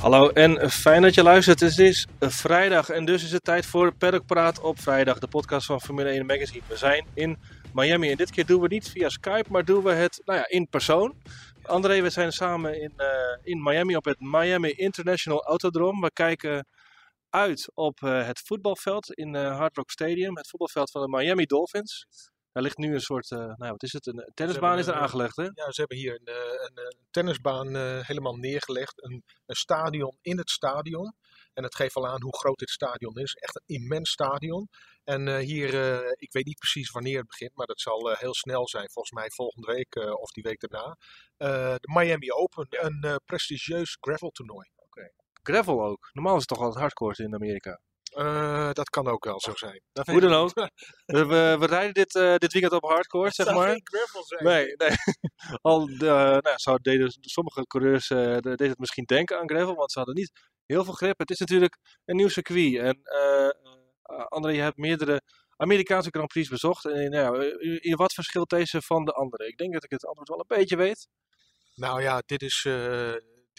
Hallo en fijn dat je luistert. Het is vrijdag en dus is het tijd voor Paddock Praat op vrijdag, de podcast van Formule 1 Magazine. We zijn in Miami en dit keer doen we niet via Skype, maar doen we het nou ja, in persoon. André, we zijn samen in, eh, in Miami op het Miami International Autodrome. We kijken uit op eh, het voetbalveld in uh, Hard Rock Stadium, het voetbalveld van de Miami Dolphins. Er ligt nu een soort, nou wat is het, een tennisbaan is er aangelegd hè? Ja, ze hebben hier een, een, een tennisbaan helemaal neergelegd, een, een stadion in het stadion. En dat geeft al aan hoe groot dit stadion is. Echt een immens stadion. En uh, hier, uh, ik weet niet precies wanneer het begint, maar dat zal uh, heel snel zijn. Volgens mij volgende week of die week daarna. de Miami Open, een prestigieus gravel toernooi. Okay. Gravel ook? Normaal is het toch altijd hardcore in Amerika? Dat kan ook wel zo zijn. Dat Hoe dan ook. we, we, rijden dit, dit weekend op hardcore, zeg maar. geen gravel zijn. Nee, nee. Al nou, zou deden, sommige coureurs deden het misschien denken aan gravel, want ze hadden niet heel veel grip. Het is natuurlijk een nieuw circuit. En André, je hebt meerdere Amerikaanse Grand Prix bezocht. En, nou, in wat verschilt deze van de andere? Ik denk dat ik het antwoord wel een beetje weet. Nou ja, dit is,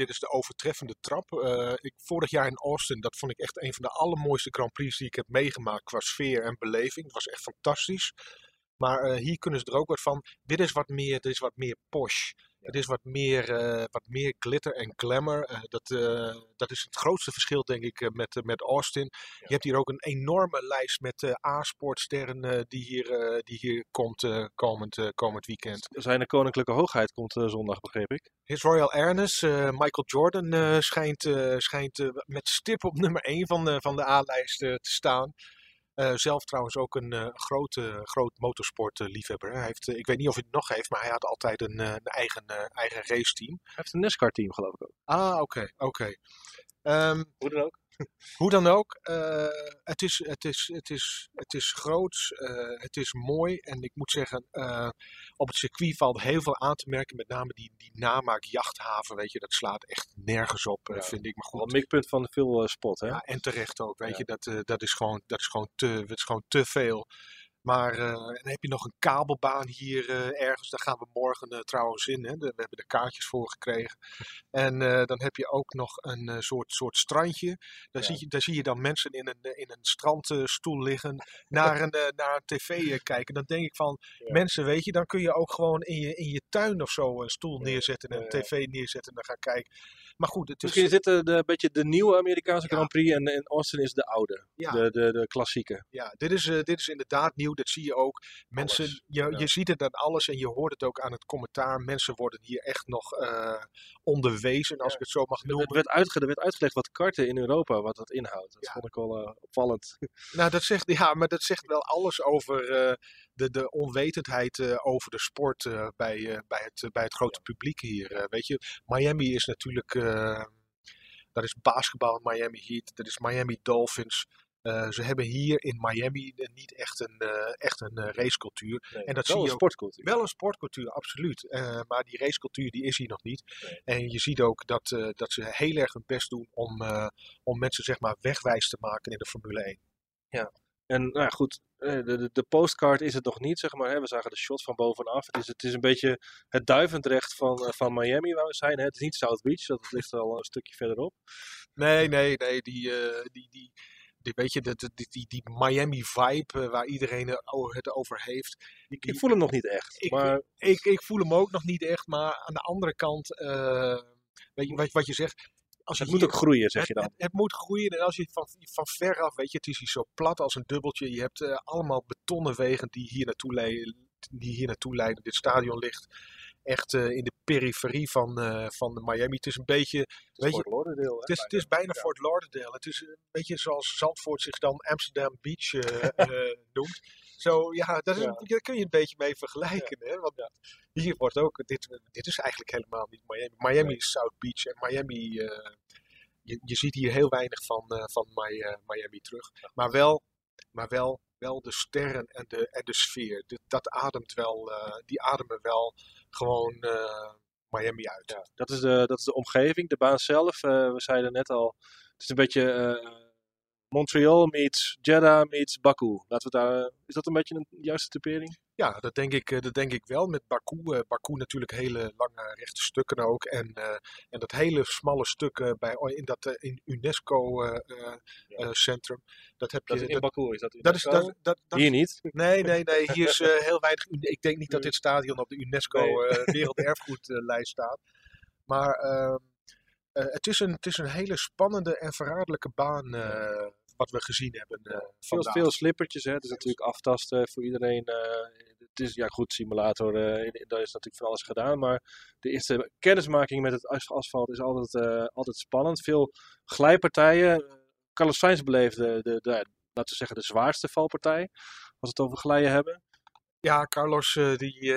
dit is de overtreffende trap. Uh, ik, vorig jaar in Austin, dat vond ik echt een van de allermooiste Grand Prix die ik heb meegemaakt qua sfeer en beleving. Het was echt fantastisch. Maar uh, hier kunnen ze er ook wat van. Dit is wat meer, dit is wat meer posh. Het is wat meer, uh, wat meer glitter en glamour. Uh, dat, uh, dat is het grootste verschil, denk ik, met, met Austin. Ja. Je hebt hier ook een enorme lijst met A-sportsterren die, hier, die hier komt komend, komend weekend. Zijn koninklijke hoogheid komt zondag, begreep ik. His Royal Airness, Michael Jordan, schijnt, schijnt met stip op nummer 1 van de, van de A-lijst te staan. Uh, zelf trouwens ook een uh, grote, groot motorsportliefhebber. Hij heeft, uh, ik weet niet of hij het nog heeft, maar hij had altijd een, een eigen, eigen raceteam. Hij heeft een NASCAR-team, geloof ik ook. Ah, oké, okay, oké. Okay. Um, Hoe dan ook? Hoe dan ook, uh, het, is, het, is, het, is, het is groot, uh, het is mooi en ik moet zeggen, uh, op het circuit valt heel veel aan te merken, met name die, die namaak jachthaven, weet je, dat slaat echt nergens op, ja. vind ik. Maar goed. Een mikpunt van veel spot, hè? Ja, en terecht ook, weet ja. je, dat, dat, is gewoon, dat, is gewoon te, dat is gewoon te veel. Maar uh, dan heb je nog een kabelbaan hier uh, ergens. Daar gaan we morgen uh, trouwens in. Hè. We hebben er kaartjes voor gekregen. En dan heb je ook nog een soort, soort strandje. Daar, ja. zie je, daar zie je dan mensen in een, in een strandstoel liggen. Naar een, naar een tv kijken. Dan denk ik van, ja. mensen weet je, dan kun je ook gewoon in je, in je tuin of zo een stoel neerzetten. En een tv neerzetten en dan gaan kijken. Maar goed, het Misschien is dit de, de, beetje de nieuwe Amerikaanse Grand Prix en, en Austin is de oude, de, de, de klassieke. Ja, dit is, dit is inderdaad nieuw, dat zie je ook. Mensen, alles. je, ja. je ziet het aan alles en je hoort het ook aan het commentaar. Mensen worden hier echt nog uh, onderwezen, als ja. ik het zo mag noemen. Er werd, uitge er werd uitgelegd wat karten in Europa, wat dat inhoudt. Dat vond ik wel uh, opvallend. Nou, dat zegt, ja, maar dat zegt wel alles over de, de onwetendheid over de sport bij, bij, het, bij het grote publiek hier. weet je, Miami is natuurlijk, dat is basketbal Miami Heat, dat is Miami Dolphins. Ze hebben hier in Miami niet echt een, echt een racecultuur. Nee, en dat wel zie een je sportcultuur. Wel een sportcultuur, absoluut. maar die racecultuur die is hier nog niet. Nee. En je ziet ook dat, dat ze heel erg hun best doen om, om mensen zeg maar wegwijs te maken in de Formule 1. Ja, en nou ja, goed, de, de, de, postcard is het nog niet, zeg maar. Hè. We zagen de shot van bovenaf. Het is, het is een beetje het duivendrecht van, van Miami waar we zijn. Hè. Het is niet South Beach, dat ligt al een stukje verderop. Nee, nee, nee. Die, die, die, die, weet je, die, die, die, die Miami-vibe uh, waar iedereen het over heeft. Ik, ik voel hem nog niet echt. Ik, maar... ik, ik voel hem ook nog niet echt, maar aan de andere kant, uh, weet je, wat, wat je zegt, als het moet ook groeien, zeg je dan. Het, het, moet groeien en als je van, van ver af, weet je, het is hier zo plat als een dubbeltje. Je hebt uh, allemaal betonnen wegen die hier naartoe leiden, die hier naartoe leiden. Dit stadion ligt echt uh, in de periferie van, uh, van Miami. Het is een beetje. Het is weet Fort Lauderdale. Het is, het is bijna ja. Fort Lauderdale. Het is een beetje zoals Zandvoort zich dan Amsterdam Beach noemt. Zo, ja, daar, ja. daar, kun je een beetje mee vergelijken. Ja. Hè? Want hier wordt ook, dit, dit is eigenlijk helemaal niet Miami. Miami nee. is South Beach en Miami, uh, je, je ziet hier heel weinig van, uh, van Miami terug. Maar wel, maar wel, wel de sterren en de, en de sfeer. Dat ademt wel, uh, die ademen wel gewoon Miami uit. dat, is de, dat is de omgeving, de baan zelf. we zeiden net al, het is een beetje Montreal meets Jeddah meets Baku. Laten we daar, is dat een beetje een juiste typering? Ja, dat denk ik, eh, dat denk ik wel. Met Baku. Uh, Baku natuurlijk hele lange rechte stukken ook. En, uh, en dat hele smalle stuk bij, in dat in UNESCO-centrum. Ja. dat heb dat je. in dat, Baku is dat, dat is dat, Hier niet? Nee, nee, nee. Hier is heel weinig. Ik denk niet dat dit stadion op de UNESCO nee. Werelderfgoedlijst staat. Maar ehm, het, is een, het is een hele spannende en verraderlijke baan wat we gezien hebben. Uh, veel, veel slippertjes, hè. het is natuurlijk aftasten voor iedereen. Uh, het is, ja goed, simulator, uh, daar is natuurlijk van alles gedaan. Maar de eerste kennismaking met het asfalt is altijd, altijd spannend. Veel glijpartijen. Carlos Sainz beleefde, de, de, laten we zeggen, de zwaarste valpartij. Als we het over glijden hebben. Ja, Carlos die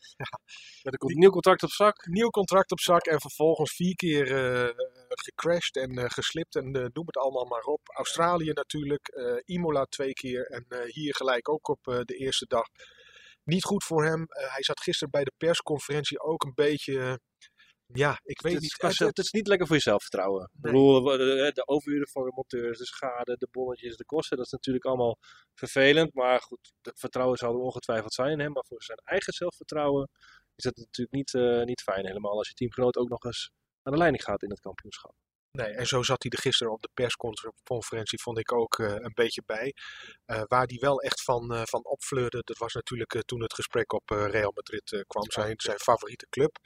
ja, met een nieuw contract op zak. Nieuw contract op zak en vervolgens vier keer uh, gecrashed en uh, geslipt en noem het allemaal maar op. Australië natuurlijk, Imola twee keer en hier gelijk ook op de eerste dag. Niet goed voor hem. hij zat gisteren bij de persconferentie ook een beetje ja, ik weet het, niet. Het, het, is niet lekker voor je zelfvertrouwen. Nee. Ik bedoel, de, de overuren voor de monteurs, de schade, de bonnetjes, de kosten, dat is natuurlijk allemaal vervelend. Maar goed, het vertrouwen zal er ongetwijfeld zijn in hem. Maar voor zijn eigen zelfvertrouwen is dat natuurlijk niet, uh, niet fijn helemaal. Als je teamgenoot ook nog eens aan de leiding gaat in het kampioenschap. Nee, en zo zat hij er gisteren op de persconferentie, vond ik ook uh, een beetje bij. Uh, waar hij wel echt van, uh, van opfleurde, dat was natuurlijk toen het gesprek op Real Madrid kwam, zijn, zijn favoriete club.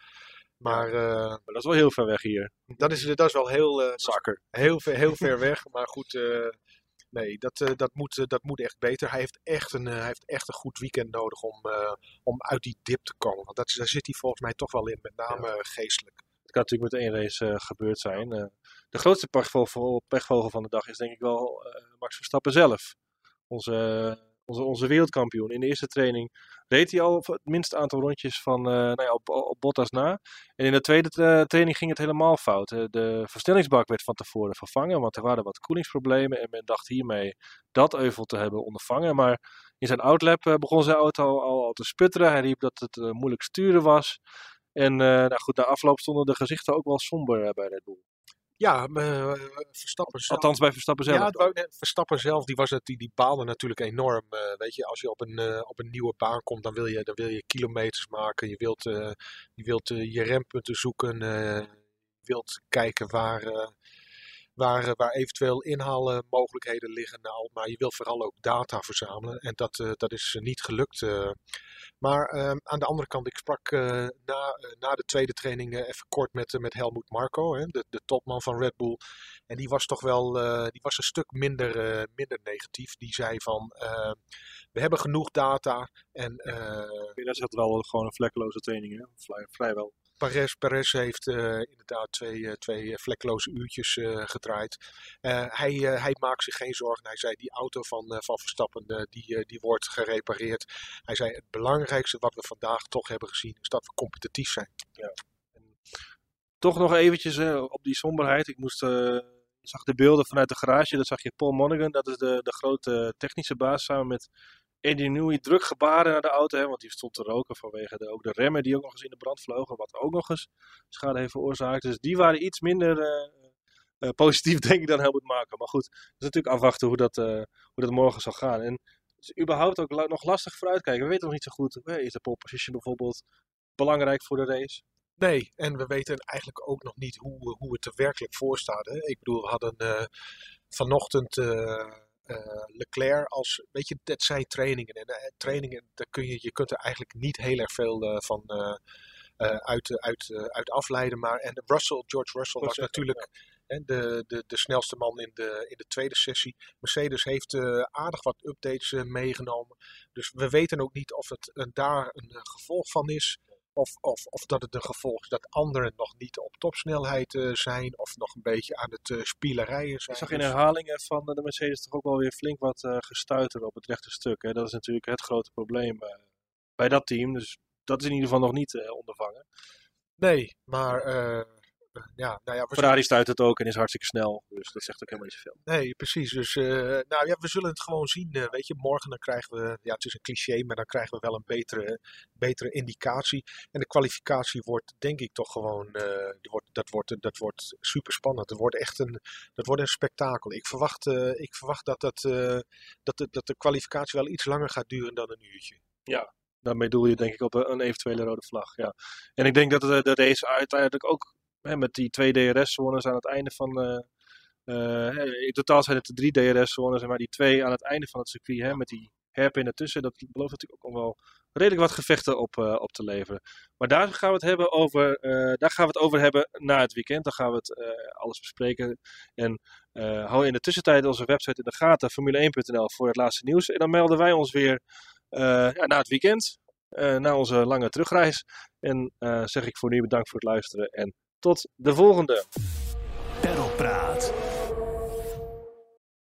Maar, ja, maar, dat is wel heel ver weg hier. Dat is, dat is wel heel, uh, Zakker. heel, ver, heel ver weg. Maar goed, uh, nee, dat, uh, dat, moet, dat moet echt beter. Hij heeft echt een, hij heeft echt een goed weekend nodig om, om uit die dip te komen. Want dat, daar zit hij volgens mij toch wel in, met name ja. geestelijk. Het kan natuurlijk met één race gebeurd zijn. de grootste pechvogel, pechvogel van de dag is denk ik wel Max Verstappen zelf. Onze onze, onze wereldkampioen. In de eerste training reed hij al het minste aantal rondjes van, uh, nou ja, op, op Bottas na. En in de tweede tra training ging het helemaal fout. De versnellingsbak werd van tevoren vervangen, want er waren wat koelingsproblemen. En men dacht hiermee dat euvel te hebben ondervangen. Maar in zijn outlap uh, begon zijn auto al, al, te sputteren. Hij riep dat het moeilijk sturen was. En nou goed, na afloop stonden de gezichten ook wel somber bij Red Bull. Ja, uh, Verstappen zelf. Althans bij Verstappen zelf. Ja, Verstappen zelf, die, was het, die, die baalde natuurlijk enorm. Uh, weet je, als je op een, uh, op een nieuwe baan komt, dan wil je, dan wil je kilometers maken. Je wilt, je, wilt je rempunten zoeken. je wilt kijken waar, waar, waar eventueel inhaalmogelijkheden liggen. Nou, maar je wilt vooral ook data verzamelen. En dat, dat is niet gelukt. Maar uh, aan de andere kant, ik sprak na, na de tweede training even kort met, met Helmoet Marco, hè, de, de topman van Red Bull. En die was toch wel die was een stuk minder, minder negatief. Die zei van, we hebben genoeg data. En, dat is wel gewoon een vlekkeloze training, hè? Vrij, vrijwel. Perez, Perez heeft uh, inderdaad twee, uh, twee vlekkeloze uurtjes uh, gedraaid. hij, hij maakt zich geen zorgen. Hij zei, die auto van, van Verstappen, die, die wordt gerepareerd. Hij zei, het belangrijkste wat we vandaag toch hebben gezien, is dat we competitief zijn. Ja. Toch nog eventjes op die somberheid. Ik moest... Zag de beelden vanuit de garage, dat zag je Paul Monaghan, dat is de, de grote technische baas, samen met Eddie Newey druk gebaren naar de auto, hè, want die stond te roken vanwege de, ook de remmen die ook nog eens in de brand vlogen, wat ook nog eens schade heeft veroorzaakt. Dus die waren iets minder uh, uh, positief, denk ik, dan Helmut Marko. Maar goed, het is natuurlijk afwachten hoe dat, uh, hoe dat morgen zal gaan. En is überhaupt ook nog lastig vooruitkijken. We weten nog niet zo goed, is de pole position bijvoorbeeld belangrijk voor de race? Nee, en we weten eigenlijk ook nog niet hoe, hoe het er werkelijk voor staat. Hè? Ik bedoel, we hadden vanochtend uh, Leclerc als, weet je, dat zijn trainingen. En uh, trainingen, daar kun je, je kunt er eigenlijk niet heel erg veel uh, van uit, uit, uit afleiden. Maar, en Russell, George Russell was natuurlijk de, de, de snelste man in de, in de tweede sessie. Mercedes heeft aardig wat updates meegenomen. Dus we weten ook niet of het daar een gevolg van is. Of, of, of dat het een gevolg is dat anderen nog niet op topsnelheid uh, zijn. Of nog een beetje aan het uh, spielerijen zijn. Ik zag in herhalingen van de Mercedes toch ook wel weer flink wat uh, gestuiter op het rechte stuk. Hè? Dat is natuurlijk het grote probleem bij dat team. Dus dat is in ieder geval nog niet ondervangen. Nee, maar ja, nou ja, Ferrari stuit het ook en is hartstikke snel. Dus dat zegt ook helemaal niet zoveel. Nee, precies. Dus eh, nou ja, we zullen het gewoon zien. eh, weet je, morgen dan krijgen we, ja, het is een cliché, maar dan krijgen we wel een betere, betere indicatie. En de kwalificatie wordt, denk ik, toch gewoon, eh, die wordt, dat, wordt, dat wordt super spannend. Dat wordt echt een, dat wordt een spektakel. Ik verwacht, eh, ik verwacht dat, dat, eh, dat, de, dat de kwalificatie wel iets langer gaat duren dan een uurtje. Daarmee doel je denk ik op een eventuele rode vlag. Ja. En ik denk dat de, de race uiteindelijk ook met die twee DRS-zones aan het einde van. eh, eh, in totaal zijn het de drie DRS-zones, maar die twee aan het einde van het circuit, hè, met die herpin ertussen, dat belooft natuurlijk ook nog wel redelijk wat gevechten op, eh, op te leveren. Maar daar gaan we het hebben over, daar gaan we het over hebben na het weekend. Dan gaan we het alles bespreken. En hou in de tussentijd onze website in de gaten, formule1.nl, voor het laatste nieuws. En dan melden wij ons weer na het weekend, na onze lange terugreis. En zeg ik voor nu bedankt voor het luisteren en tot de volgende. Perlpraat.